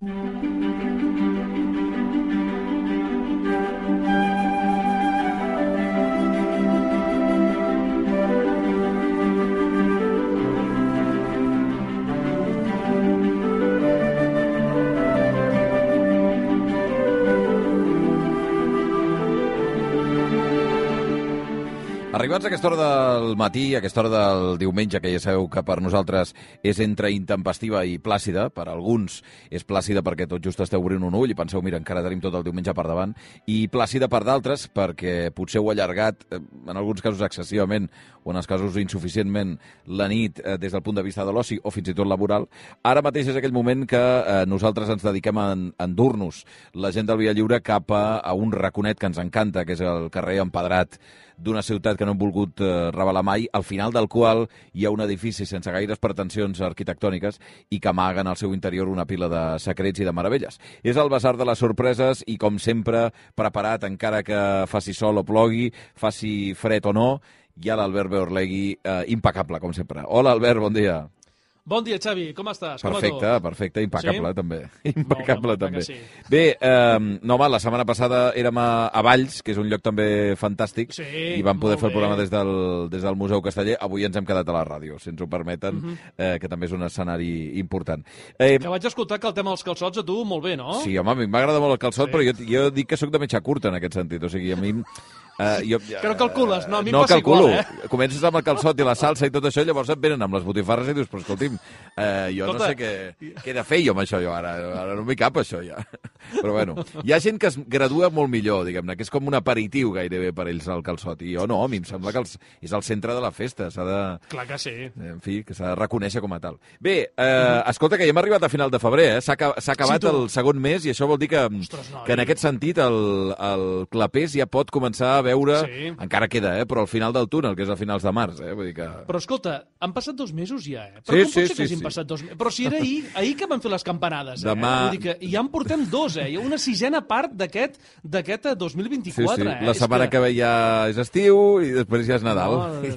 Música Arribats a aquesta hora del matí, a aquesta hora del diumenge, que ja sabeu que per nosaltres és entre intempestiva i plàcida, per alguns és plàcida perquè tot just esteu obrint un ull i penseu, mira, encara tenim tot el diumenge per davant, i plàcida per d'altres perquè potser heu allargat, eh, en alguns casos excessivament, o en els casos insuficientment, la nit eh, des del punt de vista de l'oci o fins i tot laboral. Ara mateix és aquell moment que eh, nosaltres ens dediquem a endur-nos la gent del Via Lliure cap a, a un raconet que ens encanta, que és el carrer Empedrat d'una ciutat que no hem volgut eh, revelar mai, al final del qual hi ha un edifici sense gaires pretensions arquitectòniques i que amaguen al seu interior una pila de secrets i de meravelles. És el Basar de les Sorpreses i, com sempre, preparat, encara que faci sol o plogui, faci fred o no, hi ha l'Albert Beorlegui, eh, impecable, com sempre. Hola, Albert, bon dia. Bon dia, Xavi, com estàs? Perfecte, com perfecte, impecable, sí? també. Impecable, Molt bé, també. que sí. Bé, eh, no, home, la setmana passada érem a, a Valls, que és un lloc també fantàstic, Sí, i vam poder fer el programa des del, des del Museu Casteller. Avui ens hem quedat a la ràdio, si ens ho permeten, Mhm. eh, que també és un escenari important. Eh, Que vaig escoltar que el tema dels calçots a tu molt bé, no? Sí, home, a mi m'agrada molt el calçot, Sí. però jo, jo dic que sóc de metxa curta en aquest sentit. O sigui, a mi... Uh, jo, Que no calcules, no, a mi no passa calculo. igual, eh? Comences amb el calçot i la salsa i tot això, llavors et venen amb les botifarres i dius, però escolti'm, uh, jo Escolta. no sé què, què he de fer jo amb això, jo ara, ara no m'hi cap això ja. Però bueno, hi ha gent que es gradua molt millor, diguem-ne, que és com un aperitiu gairebé per ells el calçot, i jo no, a mi em sembla que els, és el centre de la festa, s'ha de... Clar que sí. En fi, que s'ha de reconèixer com a tal. Bé, eh, escolta, que ja hem arribat a final de febrer, eh? S'ha aca- s'ha acabat Sí, tu. el segon mes i això vol dir que, Ostres, noi. que en aquest sentit el, el clapés ja pot començar a veure... Sí. Encara queda, eh? Però al final del túnel, que és a finals de març, eh? Vull dir que... Però escolta, han passat dos mesos ja, eh? Sí, Però com sí, pot ser sí, que hagin sí. passat dos mesos? Però si era ahir, ahir que van fer les campanades, eh? Demà- Vull dir que ja en portem dos, eh? Una sisena part d'aquest d'aquest eh, 2024, Sí, sí. eh? La És setmana que... ve ja és estiu i després ja és Nadal. Déu.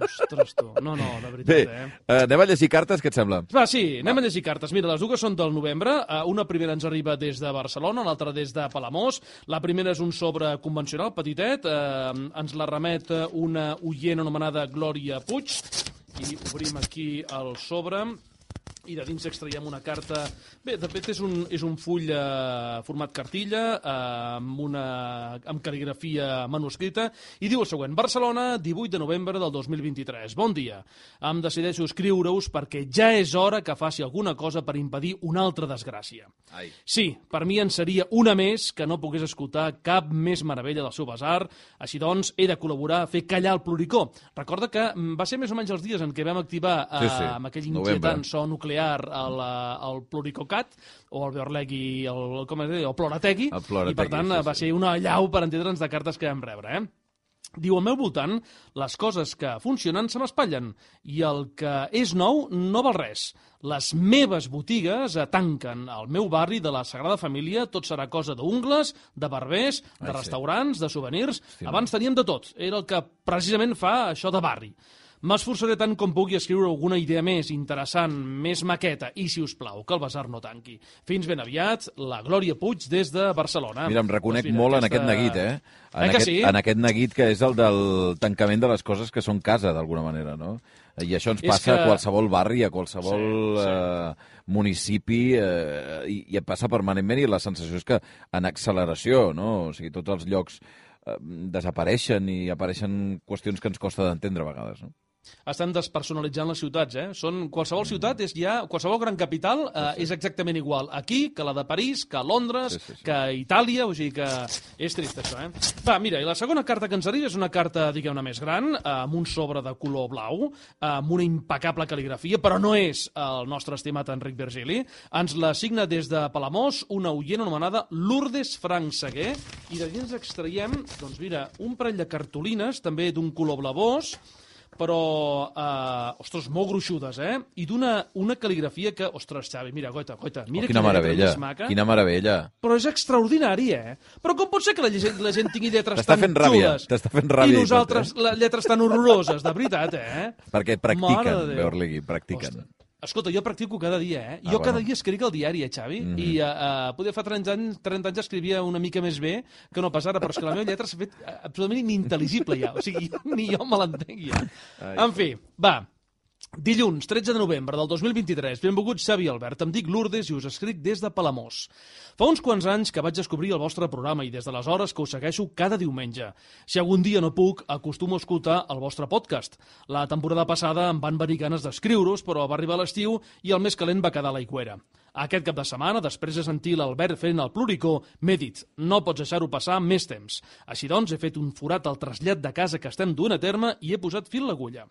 Ostres, tu. No, no, de veritat, Bé, eh? eh, anem a llegir cartes, què et sembla? Va, sí, anem a llegir cartes. Mira, les dues són del novembre. Eh, Una primera ens arriba des de Barcelona, l'altra des de Palamós. La primera és un sobre convencional, Eh, ens la remet eh, una oient anomenada Glòria Puig. I obrim aquí el sobre i de dins extraiem una carta... Bé, de fet, és un, és un full eh, format cartilla, eh, amb, una, amb cal·ligrafia manuscrita, i diu el següent. Barcelona, 18 de novembre del 2023. Bon dia. Em decideixo escriure-us perquè ja és hora que faci alguna cosa per impedir una altra desgràcia. Ai. Sí, per mi en seria una més que no pogués escoltar cap més meravella del seu basar. Així doncs, he de col·laborar a fer callar el pluricó. Recorda que mm, va ser més o menys els dies en què vam activar eh, Sí, sí, amb aquell novembre. inquietant so nuclear el, eh, el pluricocat, o el Beorlegui, el, com es diu, el Plorategui, El Plorategui, i per tant sí, va sí. ser una allau per entendre'ns de cartes que vam rebre, eh? Diu, al meu voltant, les coses que funcionen se m'espatllen i el que és nou no val res. Les meves botigues eh, tanquen al meu barri de la Sagrada Família, tot serà cosa d'ungles, de barbers, de Ai, sí. restaurants, de souvenirs... Hòstia, Abans teníem de tot, era el que precisament fa això de barri. M'esforçaré tant com pugui escriure alguna idea més interessant, més maqueta, i, si us plau, que el basar no tanqui. Fins ben aviat, la Glòria Puig des de Barcelona. Mira, em reconec Doncs molt en aquesta- aquest neguit, eh? En, Eh que aquest, sí? en aquest neguit que és el del tancament de les coses que són casa, d'alguna manera, no? I això ens passa que- a qualsevol barri, a qualsevol Sí, sí. Eh, municipi, eh, i, i et passa permanentment, i la sensació és que en acceleració, no? O sigui, tots els llocs eh, desapareixen i apareixen qüestions que ens costa d'entendre a vegades, no? Estan despersonalitzant les ciutats, eh? Són, qualsevol ciutat és ja... Qualsevol gran capital eh, és exactament igual aquí que la de París, que Londres, Sí, sí, sí. que Itàlia, o sigui que és trist això, eh? Va, mira, i la segona carta que ens arriba és una carta, diguem-ne, més gran, eh, amb un sobre de color blau, eh, amb una impecable cal·ligrafia, però no és el nostre estimat Enric Virgili. Ens la signa des de Palamós una oient anomenada Lourdes Frank Seguer, i de dins extraiem, doncs mira, un parell de cartolines, també d'un color blavós, però, eh, ostres, molt gruixudes, eh? I d'una una cal·ligrafia que, ostres, Xavi, mira, goita, goita, mira oh, quina lletra meravella, més maca. quina meravella. Però és extraordinari, eh? Però com pot ser que la gent, la gent tingui lletres tan fent ràbia, xules t'està fent ràbia i nosaltres, les lletres tan horroroses, de veritat, eh? Perquè practiquen. Beorlegui, practiquen. Ostres. Escolta, jo practico cada dia, eh? Ah, jo bueno. cada dia escric al diari, eh, Xavi? Mhm. I uh, uh, poder fa 30 anys, 30 anys escrivia una mica més bé que no pas ara, però és que la meva lletra s'ha fet eh, absolutament inintel·ligible ja. O sigui, ni jo me l'entenc ja. Ai, En fi, va. Dilluns, 13 de novembre del 2023. Benvolguts, Xavi Albert. Em dic Lourdes i us escric des de Palamós. Fa uns quants anys que vaig descobrir el vostre programa i des d'aleshores que us segueixo cada diumenge. Si algun dia no puc, acostumo a escoltar el vostre podcast. La temporada passada em van venir ganes d'escriure-us, però va arribar l'estiu i el més calent va quedar a l'aigüera. Aquest cap de setmana, després de sentir l'Albert fent el pluricó, m'he dit, no pots deixar-ho passar més temps. Així doncs, he fet un forat al trasllat de casa que estem duent a terme i he posat fil l'agulla.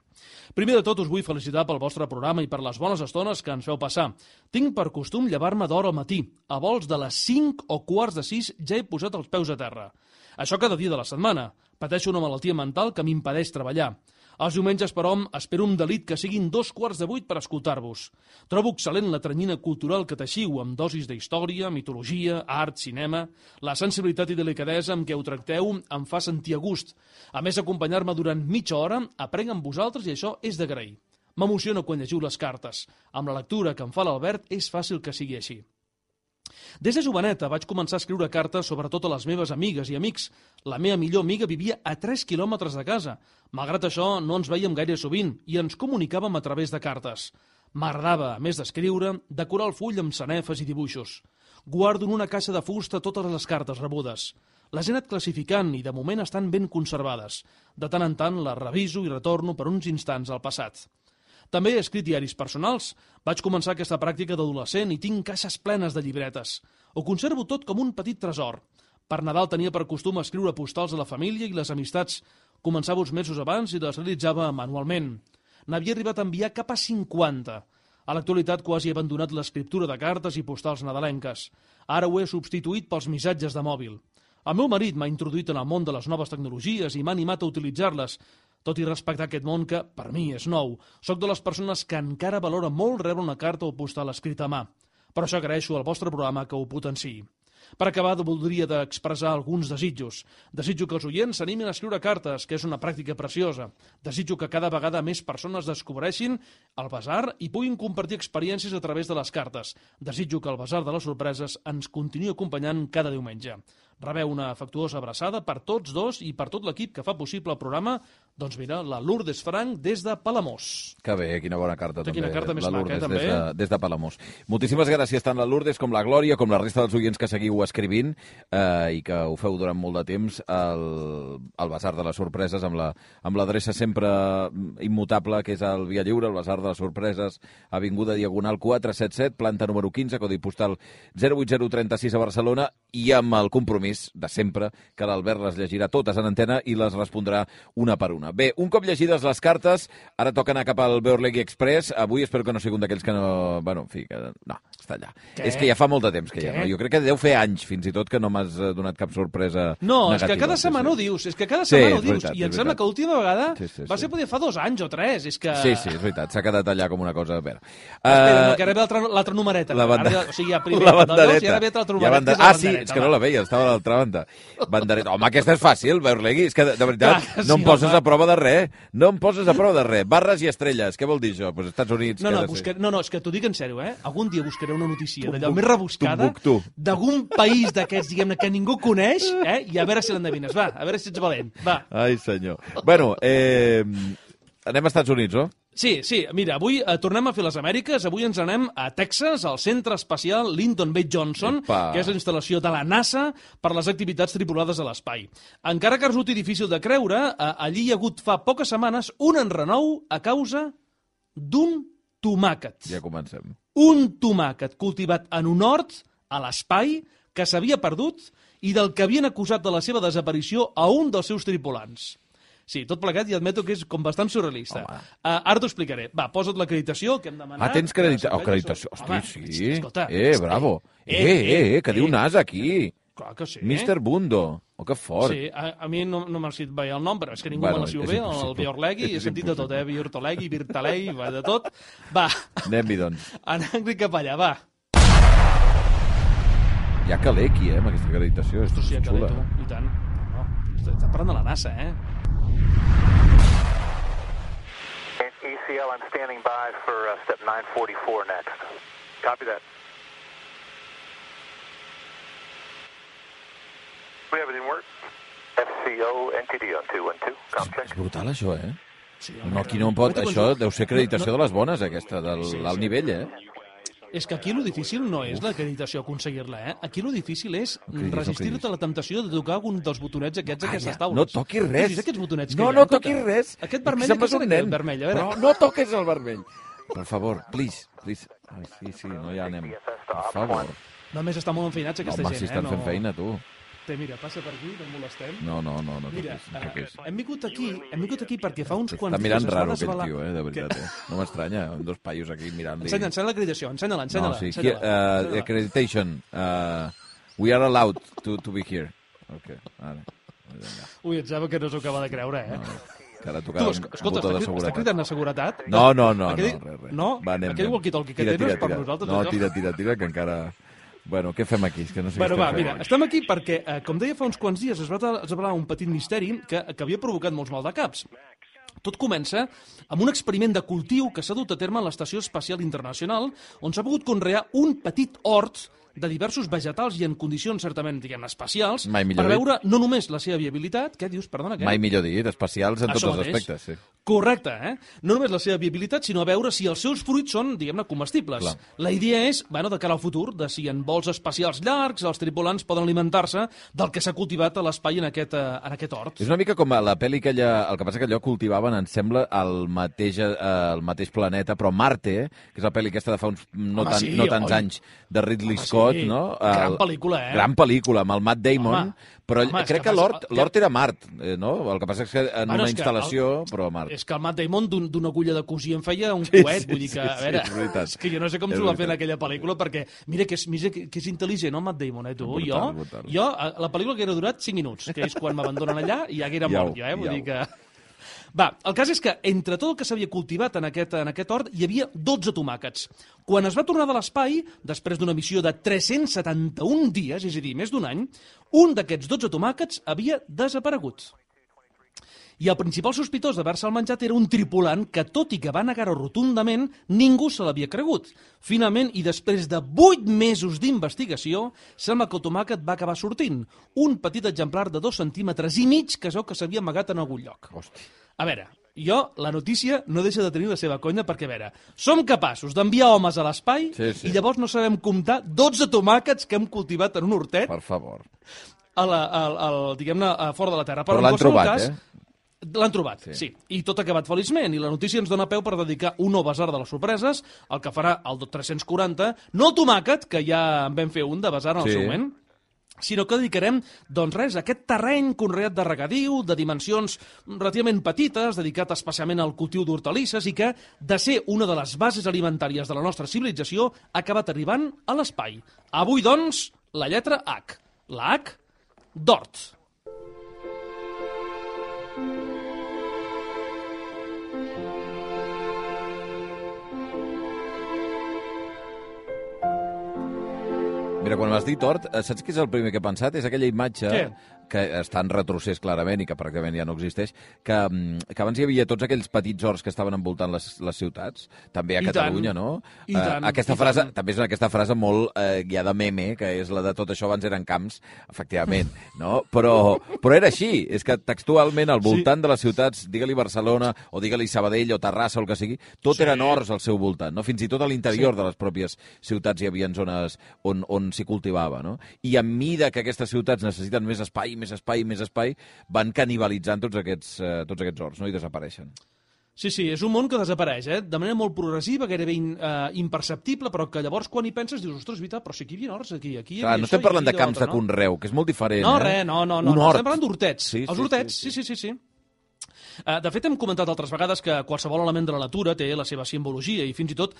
Primer de tot, us vull felicitar pel vostre programa i per les bones estones que ens feu passar. Tinc per costum llevar-me d'hora al matí. A vols de les 5 o quarts de 6 ja he posat els peus a terra. Això cada dia de la setmana. Pateixo una malaltia mental que m'impedeix treballar. Els diumenges, però, espero un delit que siguin dos quarts de vuit per escoltar-vos. Trobo excel·lent la tranyina cultural que teixiu amb dosis d'història, mitologia, art, cinema. La sensibilitat i delicadesa amb què ho tracteu em fa sentir a gust. A més, acompanyar-me durant mitja hora, aprenc amb vosaltres i això és d'agrair. M'emociono quan llegiu les cartes. Amb la lectura que em fa l'Albert és fàcil que sigui així. Des de joveneta vaig començar a escriure cartes sobretot a les meves amigues i amics. La meva millor amiga vivia a 3 quilòmetres de casa. Malgrat això, no ens veiem gaire sovint i ens comunicàvem a través de cartes. M'agradava, a més d'escriure, decorar el full amb sanefes i dibuixos. Guardo en una caixa de fusta totes les cartes rebudes. Les he anat classificant i de moment estan ben conservades. De tant en tant les reviso i retorno per uns instants al passat. També he escrit diaris personals. Vaig començar aquesta pràctica d'adolescent i tinc caixes plenes de llibretes. Ho conservo tot com un petit tresor. Per Nadal tenia per costum escriure postals a la família i les amistats. Començava uns mesos abans i les realitzava manualment. N'havia arribat a enviar cap a 50. A l'actualitat quasi he abandonat l'escriptura de cartes i postals nadalenques. Ara ho he substituït pels missatges de mòbil. El meu marit m'ha introduït en el món de les noves tecnologies i m'ha animat a utilitzar-les, tot i respectar aquest món que, per mi, és nou. Soc de les persones que encara valora molt rebre una carta o postal escrita a mà. Per això agraeixo al vostre programa que ho potenciï. Per acabar, voldria d'expressar alguns desitjos. Desitjo que els oients s'animin a escriure cartes, que és una pràctica preciosa. Desitjo que cada vegada més persones descobreixin el basar i puguin compartir experiències a través de les cartes. Desitjo que el basar de les sorpreses ens continuï acompanyant cada diumenge. Rebeu una afectuosa abraçada per tots dos i per tot l'equip que fa possible el programa. Doncs mira, la Lourdes Frank des de Palamós. Que bé, quina bona carta, també. quina carta més la maca, Lourdes, eh, també. Des de, des de Palamós. Moltíssimes gràcies tant la Lourdes com la Glòria, com la resta dels oients que seguiu escrivint eh, i que ho feu durant molt de temps al, al Basar de les Sorpreses amb la- amb l'adreça sempre immutable que és el Via Lliure, el Basar de les Sorpreses, Avinguda Diagonal 477, planta número 15, codi postal 08036 a Barcelona i amb el compromís de sempre que l'Albert les llegirà totes en antena i les respondrà una per una. Bé, un cop llegides les cartes, ara toca anar cap al Beorlegui Express. Avui espero que no sigui un d'aquells que no... Bueno, en fi, que... no, està allà. Què? És que ja fa molt de temps que ja Què? no. Jo crec que deu fer anys, fins i tot, que no m'has eh, donat cap sorpresa No, és negativa. que cada Sí, setmana sí. ho dius, és que cada Sí, setmana ho és dius. veritat, I em és sembla que l'última vegada Sí, sí, va sí. ser poder fa dos anys o tres. És que... Sí, sí, és veritat, s'ha quedat allà com una cosa... A veure. Espera, no, Eh, que ara ve l'altra numereta. la banda... Ara, o sigui, ja primer la bandereta. i ara ve l'altra Ja numereta. banda- és Ah, sí, és que no la veia, estava a l'altra banda. Bandereta. Home, aquesta és fàcil, Beurlegui. És que, de, veritat, Clar que no sí, em poses a prova de res. No em poses a prova de res. Barres i estrelles. Què vol dir això? Pues Estats Units... No, no, buscar... no, no, és que t'ho dic en sèrio, eh? Algun dia buscaré una notícia d'allò més rebuscada d'algun país d'aquests, diguem-ne, que ningú coneix, eh? I a veure si l'endevines. Va, a veure si ets valent. Va. Ai, senyor. Bueno, eh, anem a Estats Units, no? Sí, sí, mira, avui eh, tornem a fer les Amèriques, avui ens anem a Texas, al Centre Espacial Lyndon B. Johnson, Epa. que és la instal·lació de la NASA per les activitats tripulades a l'espai. Encara que resulti difícil de creure, eh, allí hi ha hagut fa poques setmanes un enrenou a causa d'un tomàquet. Ja comencem. Un tomàquet cultivat en un hort a l'espai que s'havia perdut i del que havien acusat de la seva desaparició a un dels seus tripulants. Sí, tot plegat i admeto que és com bastant surrealista. Home. Uh, ara t'ho explicaré. Va, posa't l'acreditació que hem demanat. Ah, tens credita... que oh, acreditació. Hosti, Home, sí. Escolta, eh, bravo. Eh, eh, eh, que diu nas aquí. Clar que sí. Mr. Bundo. Oh, que fort. Sí, a, a mi no, no m'ha sortit bé el nom, però és que ningú Bueno, me és bé, el Biorlegui, he sentit de tot, eh? Biortolegui, Virtalei, va de tot. Va, Anem-hi, doncs. anem cap allà, va. Hi ha calé aquí, eh, amb aquesta acreditació. És Ostres, sí, que xula. tu, i tant. No, està, està parlant de la NASA, eh? SEC FCL, I'm standing by for uh, step 944 next. Copy that. We have it in work. FCO NTD on 212. Com check. És brutal, això, eh? Sí, No, aquí no en pot... Això deu ser acreditació de les bones, aquesta, del Sí, sí. alt nivell, eh? És que aquí lo difícil no és l'acreditació, aconseguir-la, eh? Aquí lo difícil és no resistir-te a la temptació de tocar algun dels botonets aquests d'aquestes taules. no toquis res. Vist aquests botonets que No, no toquis res. Aquest vermell, que sembles serà aquest nen. vermell? A veure. Però no toques el vermell. Per favor, please, please. Ai, sí, sí, no ja anem. Per favor. Només estan molt enfeinats aquesta Home, gent, si estan eh? fent feina, tu. Té, mira, passa per aquí, no em molestem. No, no, no, no Mira, toquis, no eh, toquis. hem vingut aquí, hem vingut aquí perquè fa uns quants Està mirant raro aquell desvelar- tio, eh, de veritat. Eh? No m'estranya, dos paios aquí mirant-li. Ensenya, ensenya l'acreditació, ensenya-la, ensenya-la. No, sí, ensenya-la, here, uh, ensenya-la. accreditation. Uh, we are allowed to, to be here. Ok, vale. Vinga. Ui, em sembla que no s'ho acaba de creure, eh? Que ara Tu, tocava un escolta, està, de cri- està seguretat. cridant a seguretat? No, no, no, no, Aquell- res, res. No? Va, anem, Aquell walkie-talkie que Tira, no és tira, per tira. nosaltres, No, tira, tira, tira, que encara... Bueno, què fem aquí? És que no sé Bueno, què va, mira, fent. estem aquí perquè, eh, com deia fa uns quants dies, es va desvelar un petit misteri que, que havia provocat molts maldecaps. Tot comença amb un experiment de cultiu que s'ha dut a terme a l'Estació Espacial Internacional, on s'ha pogut conrear un petit hort de diversos vegetals i en condicions certament, diguem especials, per dit. veure no només la seva viabilitat, què dius, perdona, què? Mai millor dit, especials en tots Això els mateix. aspectes, sí. Correcte, eh? No només la seva viabilitat, sinó a veure si els seus fruits són, diguem-ne, comestibles. Clar. La idea és, bueno, de cara al futur, de si en vols espacials llargs els tripulants poden alimentar-se del que s'ha cultivat a l'espai en, aquest, eh, en aquest hort. És una mica com a la pel·li que allà... El que passa que allò cultivaven, em sembla, el mateix, eh, el mateix planeta, però Marte, eh, que és la pel·li aquesta de fa uns no, Home, tan, sí, no tants oi. anys, de Ridley Home, Scott, sí. No? Gran pel·lícula, eh? Gran pel·lícula, amb el Matt Damon, Home, però home, és crec que que l'hort l'hort era Mart, eh, no? El que passa és que en Bueno, una és que instal·lació, el- però a Mart. És que el Matt Damon d'un- d'una agulla de cosir en feia un Sí, coet, sí, vull dir que, sí, a sí, veure, és veritat. és que jo no sé com És s'ho va fer en aquella pel·lícula, perquè mira que és, mira que, que és intel·ligent, el Matt Damon, eh, tu? Brutal, jo, brutal. jo, a- la pel·lícula que era durat 5 minuts, que és quan m'abandonen allà i ja haguera Iau, mort, jo, eh? Vull dir que... Va, el cas és que entre tot el que s'havia cultivat en aquest, en aquest hort hi havia 12 tomàquets. Quan es va tornar de l'espai, després d'una missió de 371 dies, és a dir, més d'un any, un d'aquests 12 tomàquets havia desaparegut. I el principal sospitós d'haver-se'l menjat era un tripulant que, tot i que va negar-ho rotundament, ningú se l'havia cregut. Finalment, i després de 8 mesos d'investigació, sembla que el tomàquet va acabar sortint. Un petit exemplar de 2 centímetres i mig que es que s'havia amagat en algun lloc. Hosti. A veure, jo, la notícia no deixa de tenir la seva conya perquè, a veure, som capaços d'enviar homes a l'espai Sí, sí. i llavors no sabem comptar 12 tomàquets que hem cultivat en un hortet Per favor. a la, a, a, diguem-ne, a fora de la Terra. Però en l'han trobat, cas, eh? L'han trobat, Sí. sí. sí. I tot ha acabat feliçment. I la notícia ens dona peu per dedicar un nou basar de les sorpreses, el que farà el 340, no el tomàquet, que ja en vam fer un de basar en el Sí. seu moment, sinó que dedicarem, doncs res, a aquest terreny conreat de regadiu, de dimensions relativament petites, dedicat especialment al cultiu d'hortalisses i que, de ser una de les bases alimentàries de la nostra civilització, ha acabat arribant a l'espai. Avui, doncs, la lletra H. La H d'hort. Mira, quan m'has dit hort, eh, saps què és el primer que he pensat? És aquella imatge Què? Que està en retrocés clarament i que pràcticament ja no existeix, que, mm, que abans hi havia tots aquells petits horts que estaven envoltant les, les ciutats, també a I Catalunya, tant. no? I Eh, tant, aquesta i frase, tant. també és aquesta frase molt eh, ja de meme, que és la de tot això abans eren camps, efectivament, no? Però, però era així, és que textualment al voltant de les ciutats, digue-li Barcelona, o digue-li Sabadell, o Terrassa, o el que sigui, tot Sí. eren horts al seu voltant, no? Fins i tot a l'interior Sí. de les pròpies ciutats hi havia zones on, on s'hi cultivava, no? I a mida que aquestes ciutats necessiten més espai, més espai, més espai, van canibalitzant tots aquests, eh, tots aquests horts, no? I desapareixen. Sí, sí, és un món que desapareix, eh? de manera molt progressiva, gairebé in, uh, imperceptible, però que llavors quan hi penses dius, ostres, veritat, però sí que hi havia horts aquí, aquí hi Clar, no estem i parlant aquí de camps de no? conreu, que és molt diferent, No, eh? res, no, no, no, no. estem parlant d'hortets. Sí, Els sí, hortets, sí, sí, sí, sí. sí. Uh, de fet, hem comentat altres vegades que qualsevol element de la natura té la seva simbologia i fins i tot,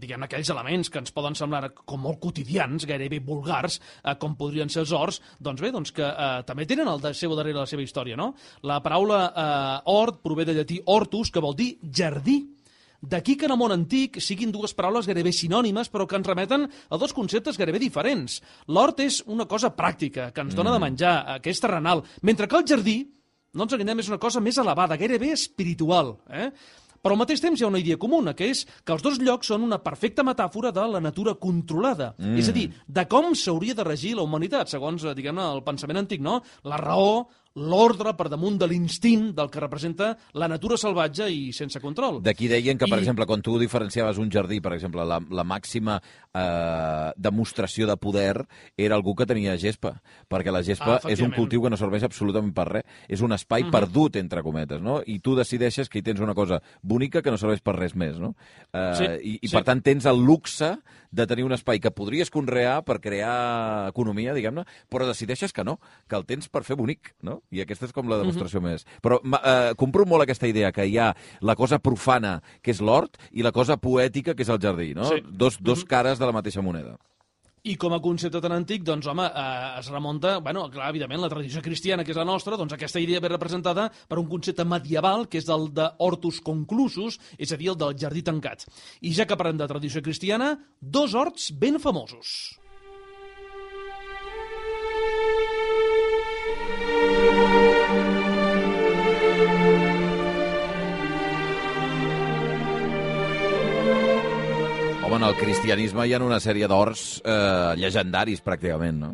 diguem, aquells elements que ens poden semblar com molt quotidians, gairebé vulgars, uh, com podrien ser els horts, doncs bé, doncs que uh, també tenen el de seu darrere la seva història, no? La paraula uh, hort prové de llatí hortus, que vol dir jardí, D'aquí que en el món antic siguin dues paraules gairebé sinònimes, però que ens remeten a dos conceptes gairebé diferents. L'hort és una cosa pràctica, que ens dona de menjar, eh, que és terrenal, mentre que el jardí, no ens enganyem, és una cosa més elevada, gairebé espiritual. Eh? Però al mateix temps hi ha una idea comuna, que és que els dos llocs són una perfecta metàfora de la natura controlada. Mm. És a dir, de com s'hauria de regir la humanitat, segons, eh, diguem-ne, el pensament antic, no? La raó, l'ordre per damunt de l'instint del que representa la natura salvatge i sense control. D'aquí deien que, per I- exemple, quan tu diferenciaves un jardí, per exemple, la, la màxima eh, demostració de poder era algú que tenia gespa, perquè la gespa Ah, és un cultiu que no serveix absolutament per res. És un espai Mhm. perdut, entre cometes, no? I tu decideixes que hi tens una cosa bonica que no serveix per res més, no? Eh, Sí, I, i sí. per tant, tens el luxe de tenir un espai que podries conrear per crear economia, diguem-ne, però decideixes que no, que el tens per fer bonic, no? I aquesta és com la demostració més. Però eh, compro molt aquesta idea que hi ha la cosa profana, que és l'hort, i la cosa poètica, que és el jardí, no? Sí. Dos, dos cares de la mateixa moneda. I com a concepte tan antic, doncs, home, eh, es remunta, bueno, clar, evidentment, la tradició cristiana, que és la nostra, doncs aquesta idea ve representada per un concepte medieval, que és el de hortus conclusus, és a dir, el del jardí tancat. I ja que parlem de tradició cristiana, dos horts ben famosos. Home, en el cristianisme hi ha una sèrie d'horts eh, llegendaris, pràcticament, no?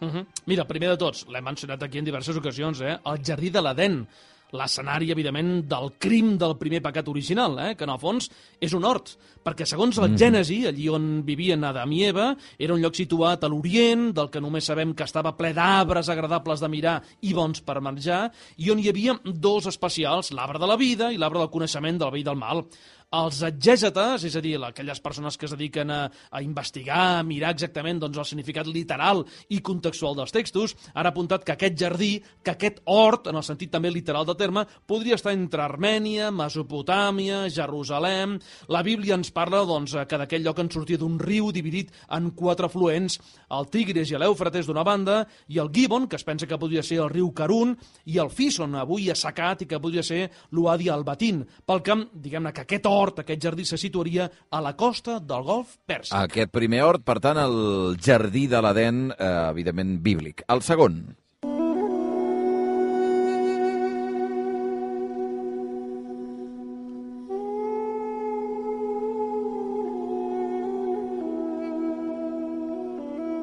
Uh -huh. Mira, primer de tots, l'hem mencionat aquí en diverses ocasions, eh? el jardí de l'Eden, l'escenari, evidentment, del crim del primer pecat original, eh? que en el fons és un hort, perquè segons el Gènesi, allí on vivien Adam i Eva, era un lloc situat a l'Orient, del que només sabem que estava ple d'arbres agradables de mirar i bons per menjar, i on hi havia dos especials, l'arbre de la vida i l'arbre del coneixement del bé i del mal. Els exègetes, és a dir, aquelles persones que es dediquen a, a investigar, a mirar exactament doncs, el significat literal i contextual dels textos, han apuntat que aquest jardí, que aquest hort, en el sentit també literal del terme, podria estar entre Armènia, Mesopotàmia, Jerusalem... La Bíblia ens parla doncs, que d'aquell lloc en sortia d'un riu dividit en quatre afluents, el Tigris i l'Èufrates d'una banda, i el Gibon, que es pensa que podria ser el riu Carun, i el Fison, avui assecat, i que podria ser l'Uadi Albatín. Pel que, diguem-ne, que aquest hort, aquest jardí, se situaria a la costa del Golf Pèrsic. Aquest primer hort, per tant, el jardí de l'Eden, eh, evidentment, bíblic. El segon.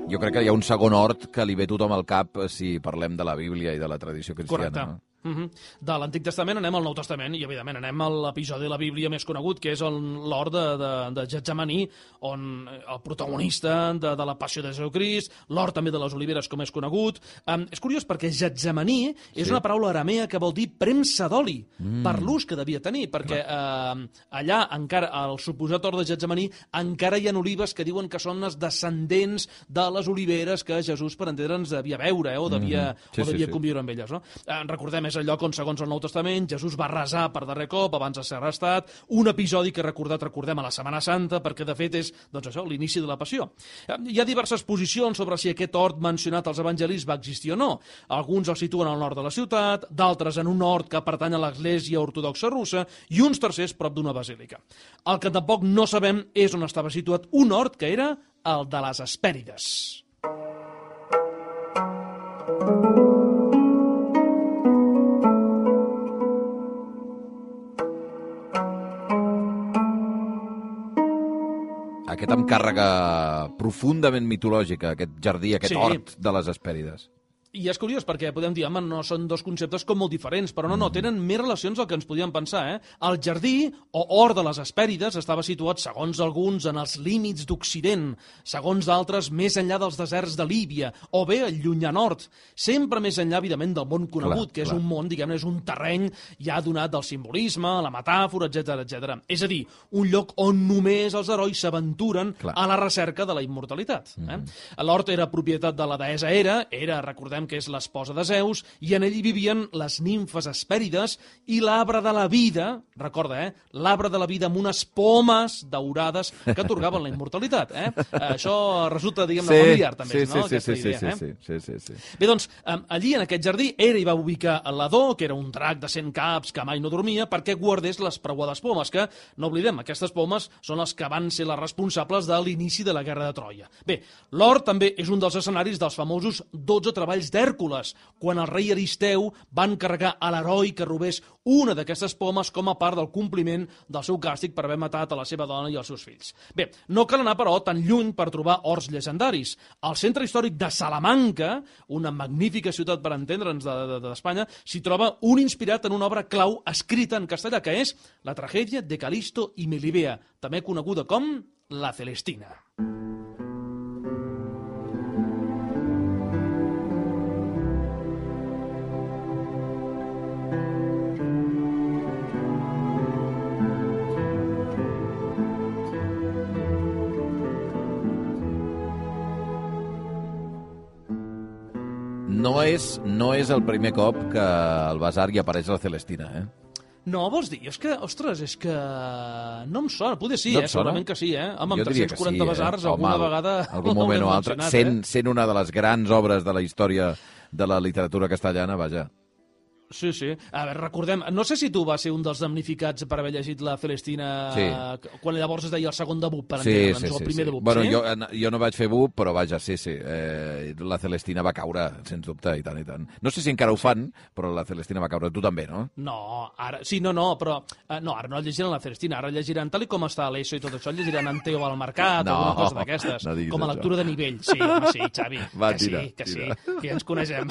Jo crec que hi ha un segon hort que li ve tothom al cap eh, si parlem de la Bíblia i de la tradició cristiana. Correcte. No? Uh -huh. De l'Antic Testament anem al Nou Testament i, evidentment, anem a l'episodi de la Bíblia més conegut, que és l'hort de, de, de Getsemaní, on eh, el protagonista de, de la passió de Jesucrist, l'hort també de les oliveres, com és conegut. Um, és curiós perquè Getsemaní és Sí. una paraula aramea que vol dir premsa d'oli, mm. per l'ús que devia tenir, perquè eh, allà encara, al suposat hort de Getsemaní, encara hi ha olives que diuen que són les descendents de les oliveres que Jesús, per entendre'ns, devia veure, eh, o devia, Mhm. Sí, o devia sí. conviure amb elles. No? Eh, recordem, és el lloc on, segons el Nou Testament, Jesús va resar per darrer cop abans de ser arrestat, un episodi que recordat recordem a la Setmana Santa, perquè de fet és doncs això, l'inici de la passió. Eh, Hi ha diverses posicions sobre si aquest hort mencionat als evangelis va existir o no. Alguns el situen al nord de la ciutat, d'altres en un hort que pertany a l'Església Ortodoxa russa i uns tercers prop d'una basílica. El que tampoc no sabem és on estava situat un hort que era el de les Hespèrides. Aquest amb càrrega profundament mitològica, aquest jardí, aquest Sí. hort de les Hespèrides. I és curiós perquè podem dir, home, no són dos conceptes com molt diferents, però no, no, tenen més relacions del que ens podíem pensar, eh? El jardí, o hort de les Hespèrides, estava situat, segons alguns, en els límits d'Occident, segons d'altres, més enllà dels deserts de Líbia, o bé el llunyà nord, sempre més enllà, evidentment, del món conegut, Clar, que és clar. un món, diguem-ne, és un terreny ja donat del simbolisme, la metàfora, etc etc. És a dir, un lloc on només els herois s'aventuren a la recerca de la immortalitat. Eh? L'hort era propietat de la deessa Hera, Hera, recordem que és l'esposa de Zeus, i en ell vivien les nimfes Hespèrides i l'arbre de la vida, recorda, eh? l'arbre de la vida amb unes pomes daurades que atorgaven la immortalitat. Eh? Això resulta, diguem-ne, familiar, també, sí, no? sí, sí, Aquesta sí, idea, sí, eh? sí, sí, sí, sí. Bé, doncs, allí, en aquest jardí, Hera hi va ubicar l'Adó, que era un drac de 100 caps que mai no dormia, perquè guardés les preuades pomes, que, no oblidem, aquestes pomes són les que van ser les responsables de l'inici de la Guerra de Troia. Bé, l'Hort també és un dels escenaris dels famosos 12 treballs Hèrcules, quan el rei Aristeu va encarregar a l'heroi que robés una d'aquestes pomes com a part del compliment del seu càstig per haver matat a la seva dona i els seus fills. Bé, no cal anar, però, tan lluny per trobar horts llegendaris. Al centre històric de Salamanca, una magnífica ciutat per entendre'ns d'Espanya, de, de, s'hi troba un inspirat en una obra clau escrita en castellà, que és la tragèdia de Calisto i Melibea, també coneguda com La Celestina. No és, no és el primer cop que al Basar hi apareix la Celestina, eh? No, vols dir? És que, ostres, és que no em sona. Poder sí, No eh? Segurament que sí, eh? Home, amb diria que 340 sí, besars, eh? alguna Home, vegada... algun moment o altre, sent, Eh? sent una de les grans obres de la història de la literatura castellana, vaja. Sí, sí. A veure, recordem, no sé si tu vas ser un dels damnificats per haver llegit la Celestina Sí. quan llavors es deia el segon debut, per Sí, entendre'ns, sí, o sí. el primer sí. debut. Bueno, sí? jo, jo no vaig fer BUP, però vaja, sí, sí. Eh, la Celestina va caure, sens dubte, i tant, i tant. No sé si encara ho fan, però la Celestina va caure. Tu també, no? No, ara... Sí, no, no, però... Uh, no, ara no llegiran la Celestina, ara llegiran tal i com està l'ESO i tot això, llegiran en Teo al mercat, No, alguna cosa d'aquestes. no com a això. lectura de nivell. Sí, home, sí, Xavi. Va, que tira, sí, que tira. sí, que ja ens coneixem.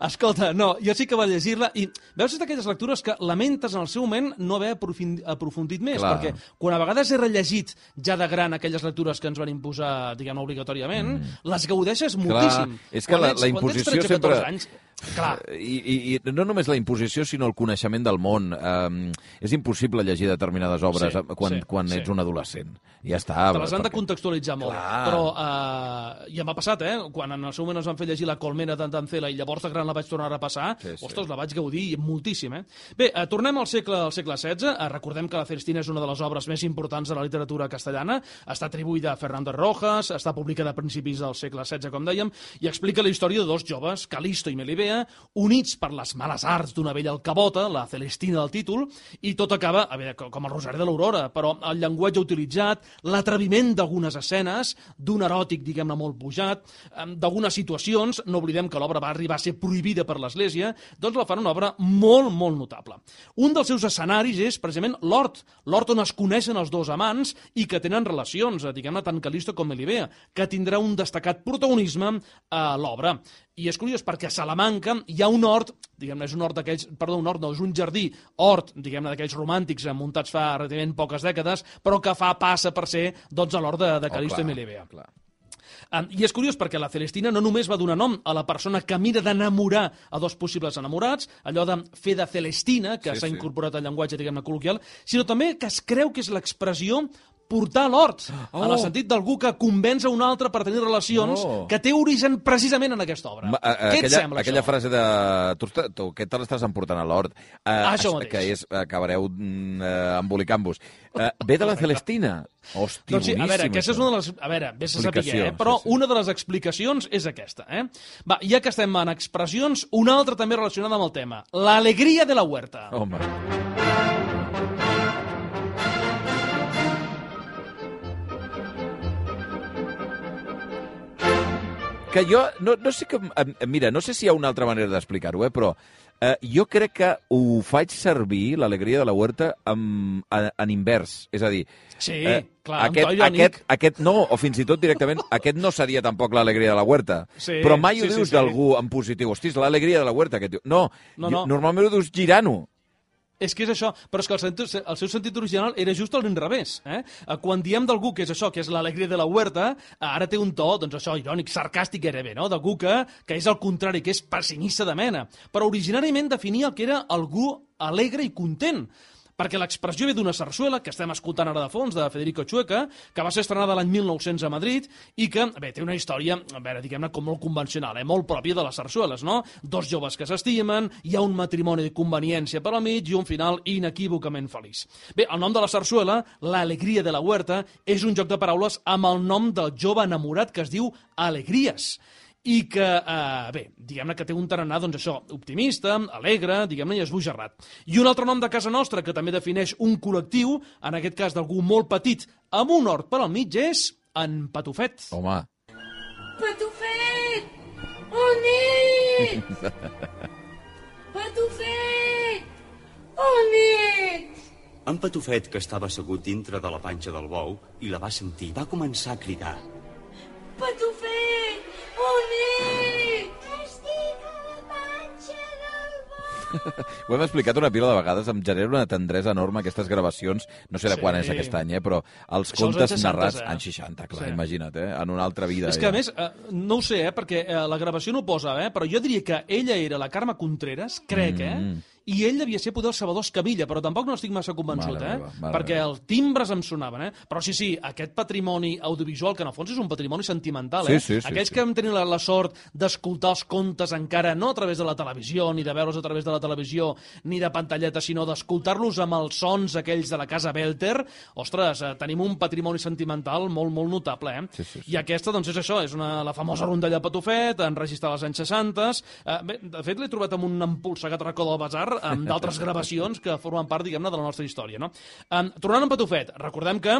Escolta, no, jo sí que vaig llegir-la i veus és d'aquelles lectures que lamentes en el seu moment no haver aprofundit més, Clar. perquè quan a vegades he rellegit ja de gran aquelles lectures que ens van imposar, diguem obligatòriament, les gaudeixes moltíssim. és que Quan la- ets- la imposició 13 o 14 sempre- Anys, clar, I, i, I no només la imposició, sinó el coneixement del món. Um, és impossible llegir determinades obres Sí, eh, quan, sí, quan sí. ets un adolescent. Ja està. te les han de perquè- contextualitzar molt. Clar. Però uh, ja m'ha passat, eh? Quan en el seu moment ens van fer llegir La colmena d'en Dancela i llavors de gran la vaig tornar a passar, Sí, sí. ostres, la vaig gaudir moltíssim, eh? Bé, uh, tornem al segle, al segle XVI. Uh, recordem que la Celestina és una de les obres més importants de la literatura castellana. Està atribuïda a Fernando Rojas, està publicada a principis del segle XVI, com dèiem, i explica la història de dos joves, Calisto i Melibea, units per les males arts d'una vella alcabota, la Celestina del títol, i tot acaba, a veure, co- com el Rosari de l'Aurora, però el llenguatge utilitzat, l'atreviment d'algunes escenes, d'un eròtic, diguem-ne, molt pujat, d'algunes situacions, no oblidem que l'obra va arribar a ser prohibida per l'Església, doncs la fan una obra molt, molt notable. Un dels seus escenaris és precisament l'hort, l'hort on es coneixen els dos amants i que tenen relacions, eh, diguem-ne, tant Calisto com Melibea, que tindrà un destacat protagonisme a l'obra. I és curiós perquè a Salamanca hi ha un hort, diguem-ne, és un hort d'aquells, perdó, un hort no, és un jardí, hort, diguem-ne, d'aquells romàntics eh, muntats fa relativament poques dècades, però que fa passa per ser, doncs, a l'hort de, de Calisto Oh, i clar, Melibea. Clar. Um, I és curiós perquè la Celestina no només va donar nom a la persona que mira d'enamorar a dos possibles enamorats, allò de fer de Celestina, que Sí, s'ha sí. incorporat al llenguatge, diguem-ne, col·loquial, sinó també que es creu que és l'expressió portar a l'hort, oh. en el Oh. sentit d'algú que convenç a un altre per tenir relacions Oh. que té origen precisament en aquesta obra. Ma- a- Què et aquella, sembla, aquella això? frase de... Tu, tu què te l'estàs emportant a l'hort? Uh, Això mateix. Que és, acabareu uh, embolicant-vos. Uh, ve de la Celestina. Hòstia, Doncs sí, a veure, aquesta és una de les... A veure, vés a saber, Explicació, eh? però sí, sí. una de les explicacions és aquesta. Eh? Va, ja que estem en expressions, una altra també relacionada amb el tema. L'alegria de la huerta. Home. Que jo, no, no sé que, mira, no sé si hi ha una altra manera d'explicar-ho, eh, però eh, jo crec que ho faig servir, l'alegria de la huerta, en, en, en invers. És a dir, Sí, eh, clar, aquest, irònic. aquest, aquest no, o fins i tot directament, aquest no seria tampoc l'alegria de la huerta. Sí, però mai ho sí, sí, dius sí. d'algú en positiu. Hosti, és l'alegria de la huerta. Aquest... No, No, jo- no. normalment ho dius girant-ho. És que és això, però és que el, sentit, el seu sentit original era just al l'inrevés. Eh? Quan diem d'algú que és això, que és l'alegria de la huerta, ara té un to, doncs això, irònic, sarcàstic gairebé, no? D'algú que, que és el contrari, que és pessimista de mena. Però originàriament definia el que era algú alegre i content perquè l'expressió ve d'una sarsuela que estem escoltant ara de fons, de Federico Chueca, que va ser estrenada l'any 1900 a Madrid i que, bé, té una història, a veure, diguem-ne, com molt convencional, eh? molt pròpia de les sarsueles, no? Dos joves que s'estimen, hi ha un matrimoni de conveniència per al mig i un final inequívocament feliç. Bé, el nom de la sarsuela, l'alegria de la huerta, és un joc de paraules amb el nom del jove enamorat que es diu Alegries i que, eh, bé, diguem-ne que té un tarannà, doncs això, optimista, alegre, diguem-ne, i esbojarrat. I un altre nom de casa nostra que també defineix un col·lectiu, en aquest cas d'algú molt petit, amb un hort per al mig, és en Patufet. Home, Patufet! Oh, nét! Patufet! On ets? En Patufet, que estava assegut dintre de la panxa del bou, i la va sentir, va començar a cridar. Patufet! Estic a la panxa del bou. Ho hem explicat una pila de vegades, em genera una tendresa enorme aquestes gravacions, no sé de Sí. quan és aquest any, eh, però els Això contes anys 60, narrats... eh? Anys 60, clar, Sí. imagina't, eh? En una altra vida. És que, a ja. més, eh, no ho sé, eh, perquè eh, la gravació no ho posa, eh, però jo diria que ella era la Carme Contreras, crec, eh? I ell devia ser poder el Salvador Escamilla, però tampoc no estic massa convençut, Mare eh? meva, mare perquè els timbres em sonaven, eh? Però sí, sí, aquest patrimoni audiovisual, que en el fons és un patrimoni sentimental, eh? Sí, sí, sí, Aquells sí. que hem tenit la, la sort d'escoltar els contes encara no a través de la televisió, ni de veure'ls a través de la televisió, ni de pantalleta, sinó d'escoltar-los amb els sons aquells de la casa Belter, ostres, eh, tenim un patrimoni sentimental molt, molt notable, eh? Sí, sí, sí. I aquesta, doncs, és això, és una, la famosa rondalla Patufet, enregistrada als anys 60. Eh, bé, de fet, l'he trobat amb un empolsegat racó del basar, d'altres gravacions que formen part, diguem-ne, de la nostra història, no? Eh, tornant a Patufet, recordem que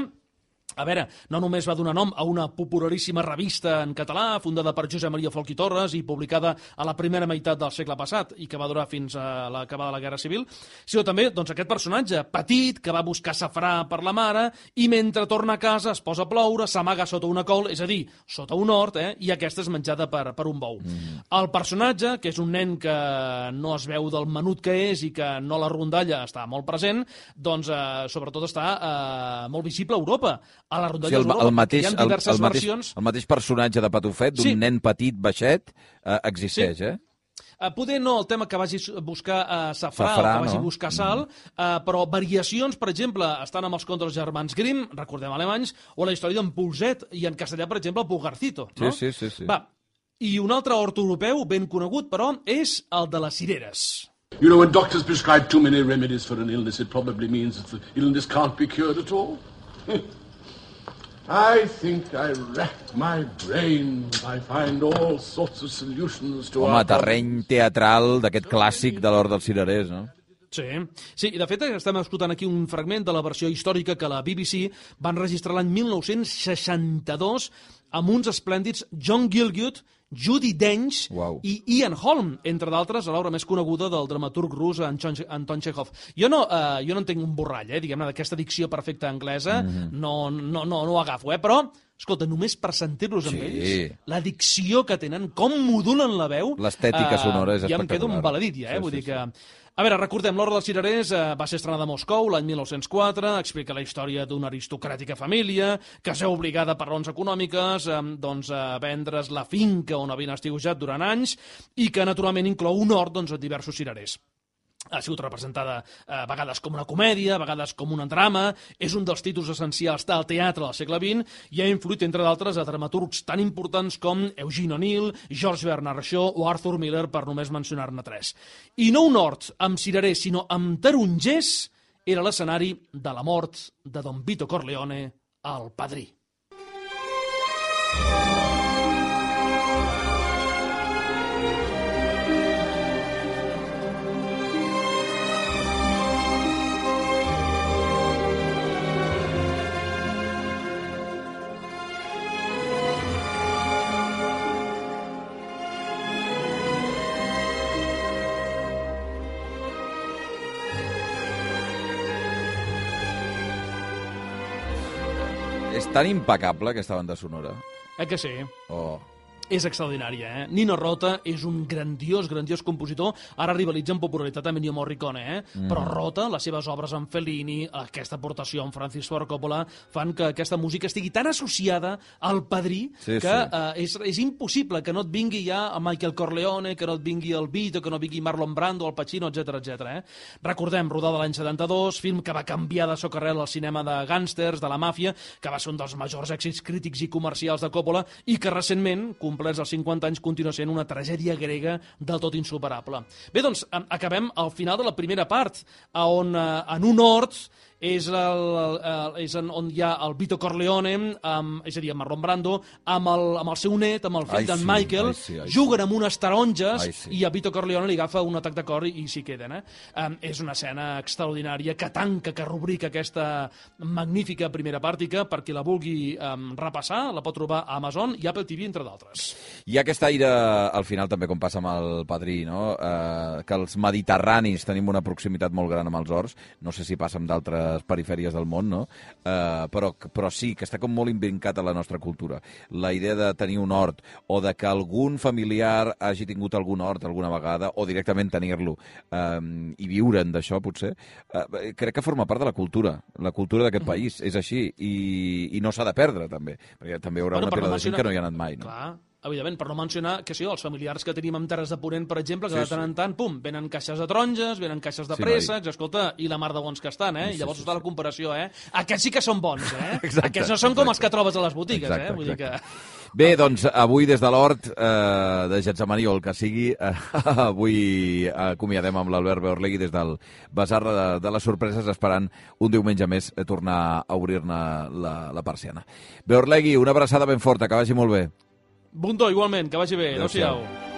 a veure, no només va donar nom a una popularíssima revista en català, fundada per Josep Maria Folch i Torres i publicada a la primera meitat del segle passat i que va durar fins a l'acabada de la Guerra Civil, sinó també doncs, aquest personatge petit que va buscar safrà per la mare i mentre torna a casa es posa a ploure, s'amaga sota una col, és a dir, sota un hort, eh, i aquesta és menjada per, per un bou. Mm. El personatge, que és un nen que no es veu del menut que és i que no la rondalla està molt present, doncs eh, sobretot està eh, molt visible a Europa. A la O rondalla sigui, el, el, mateix, hi ha el, diverses el, mateix, versions. el mateix personatge de Patufet, d'un Sí. nen petit, baixet, eh, existeix, eh? Uh, poder no el tema que vagi a buscar uh, safrà, Safrà, o que vagi no? a buscar sal, uh, però variacions, per exemple, estan amb els contes dels germans Grimm, recordem alemanys, o la història d'en Pulset, i en castellà, per exemple, el Pulgarcito. No? Sí, sí, sí, sí. Va, i un altre hort europeu ben conegut, però, és el de les cireres. You know, when doctors prescribe too many remedies for an illness, it probably means that the illness can't be cured at all. I think I rack my brains. I find all sorts of solutions to Home, our terreny teatral d'aquest clàssic de l'Hort dels Cirerers, no? Sí. sí, i de fet estem escoltant aquí un fragment de la versió històrica que la BBC va enregistrar l'any 1962 amb uns esplèndids John Gielgud, Judy Dench Uau. i Ian Holm, entre d'altres, a l'obra més coneguda del dramaturg rus Anton, Anton Chekhov. Jo no, eh, jo no entenc un borrall, eh, diguem-ne, d'aquesta dicció perfecta anglesa, mm. -hmm. no, no, no, no ho agafo, eh, però escolta, només per sentir-los amb Sí. ells, la dicció que tenen, com modulen la veu... L'estètica sonora és Ja em quedo espectacular. embaladit, ja, eh? Sí, Vull sí, dir que... A veure, recordem, l'Hora dels Cirerers eh, va ser estrenada a Moscou l'any 1904, explica la història d'una aristocràtica família que es veu obligada per raons econòmiques eh, doncs, a vendre's la finca on havien estiujat durant anys i que naturalment inclou un hort doncs, a diversos cirerers ha sigut representada eh, a vegades com una comèdia, a vegades com un drama, és un dels títols essencials del teatre del segle XX i ha influït, entre d'altres, a dramaturgs tan importants com Eugene O'Neill, George Bernard Shaw o Arthur Miller, per només mencionar-ne tres. I no un hort amb cirerers, sinó amb tarongers, era l'escenari de la mort de Don Vito Corleone, el padrí. Tan impecable, aquesta banda sonora. Eh que sí? Oh. És extraordinària, eh? Nino Rota és un grandiós, grandiós compositor. Ara rivalitza en popularitat amb Ennio Morricone, eh? Mm. Però Rota, les seves obres amb Fellini, aquesta aportació amb Francis Ford Coppola, fan que aquesta música estigui tan associada al padrí Sí, que sí. Eh, és, és impossible que no et vingui ja a Michael Corleone, que no et vingui el Vito, que no vingui Marlon Brando, el Pacino, etc etc. eh? Recordem, rodada l'any 72, film que va canviar de socarrel al cinema de gàngsters, de la màfia, que va ser un dels majors èxits crítics i comercials de Coppola i que recentment, complerts els 50 anys, continua sent una tragèdia grega del tot insuperable. Bé, doncs, em- acabem al final de la primera part, on eh, en un hort és, el, el, és en, on hi ha el Vito Corleone, amb, és a dir, amb Marlon Brando, amb el, amb el seu net, amb el fill d'en sí, Michael, ai, sí, ai, juguen amb unes taronges Ai, sí. i a Vito Corleone li agafa un atac de cor i, i s'hi queden. Eh? Um, és una escena extraordinària que tanca, que rubrica aquesta magnífica primera pàrtica per qui la vulgui um, repassar, la pot trobar a Amazon i Apple TV, entre d'altres. Hi ha aquest aire, al final, també com passa amb el padrí, no? eh, que els mediterranis tenim una proximitat molt gran amb els horts, no sé si passa amb d'altres perifèries del món, no? eh, però, però sí, que està com molt invincat a la nostra cultura. La idea de tenir un hort, o de que algun familiar hagi tingut algun hort alguna vegada, o directament tenir-lo eh, i viure'n d'això, potser, eh, crec que forma part de la cultura, la cultura d'aquest país, és així, i, i no s'ha de perdre, també, perquè també hi haurà Bueno, una pila de gent que no hi ha anat mai, no? Clar, evidentment, per no mencionar que sí, els familiars que tenim amb Terres de Ponent, per exemple, que Sí, de tant en tant, pum, venen caixes de taronges, venen caixes de Sí, préssecs, escolta, i la mar de bons que estan, eh? Sí, I llavors sí, està sí. la comparació, eh? Aquests sí que són bons, eh? Exacte, Aquests no són com els exacte. que trobes a les botigues, Exacte, eh? Vull dir que... exacte. Bé, doncs avui des de l'Hort eh, de Getsemaní o el que sigui, eh, avui acomiadem amb l'Albert Beorlegui des del Basar de, de les Sorpreses esperant un diumenge més eh, tornar a obrir-ne la, la persiana. Beorlegui, una abraçada ben forta, que vagi molt bé. Bundó, igualment, que vagi bé. Adéu-siau. Adéu-siau.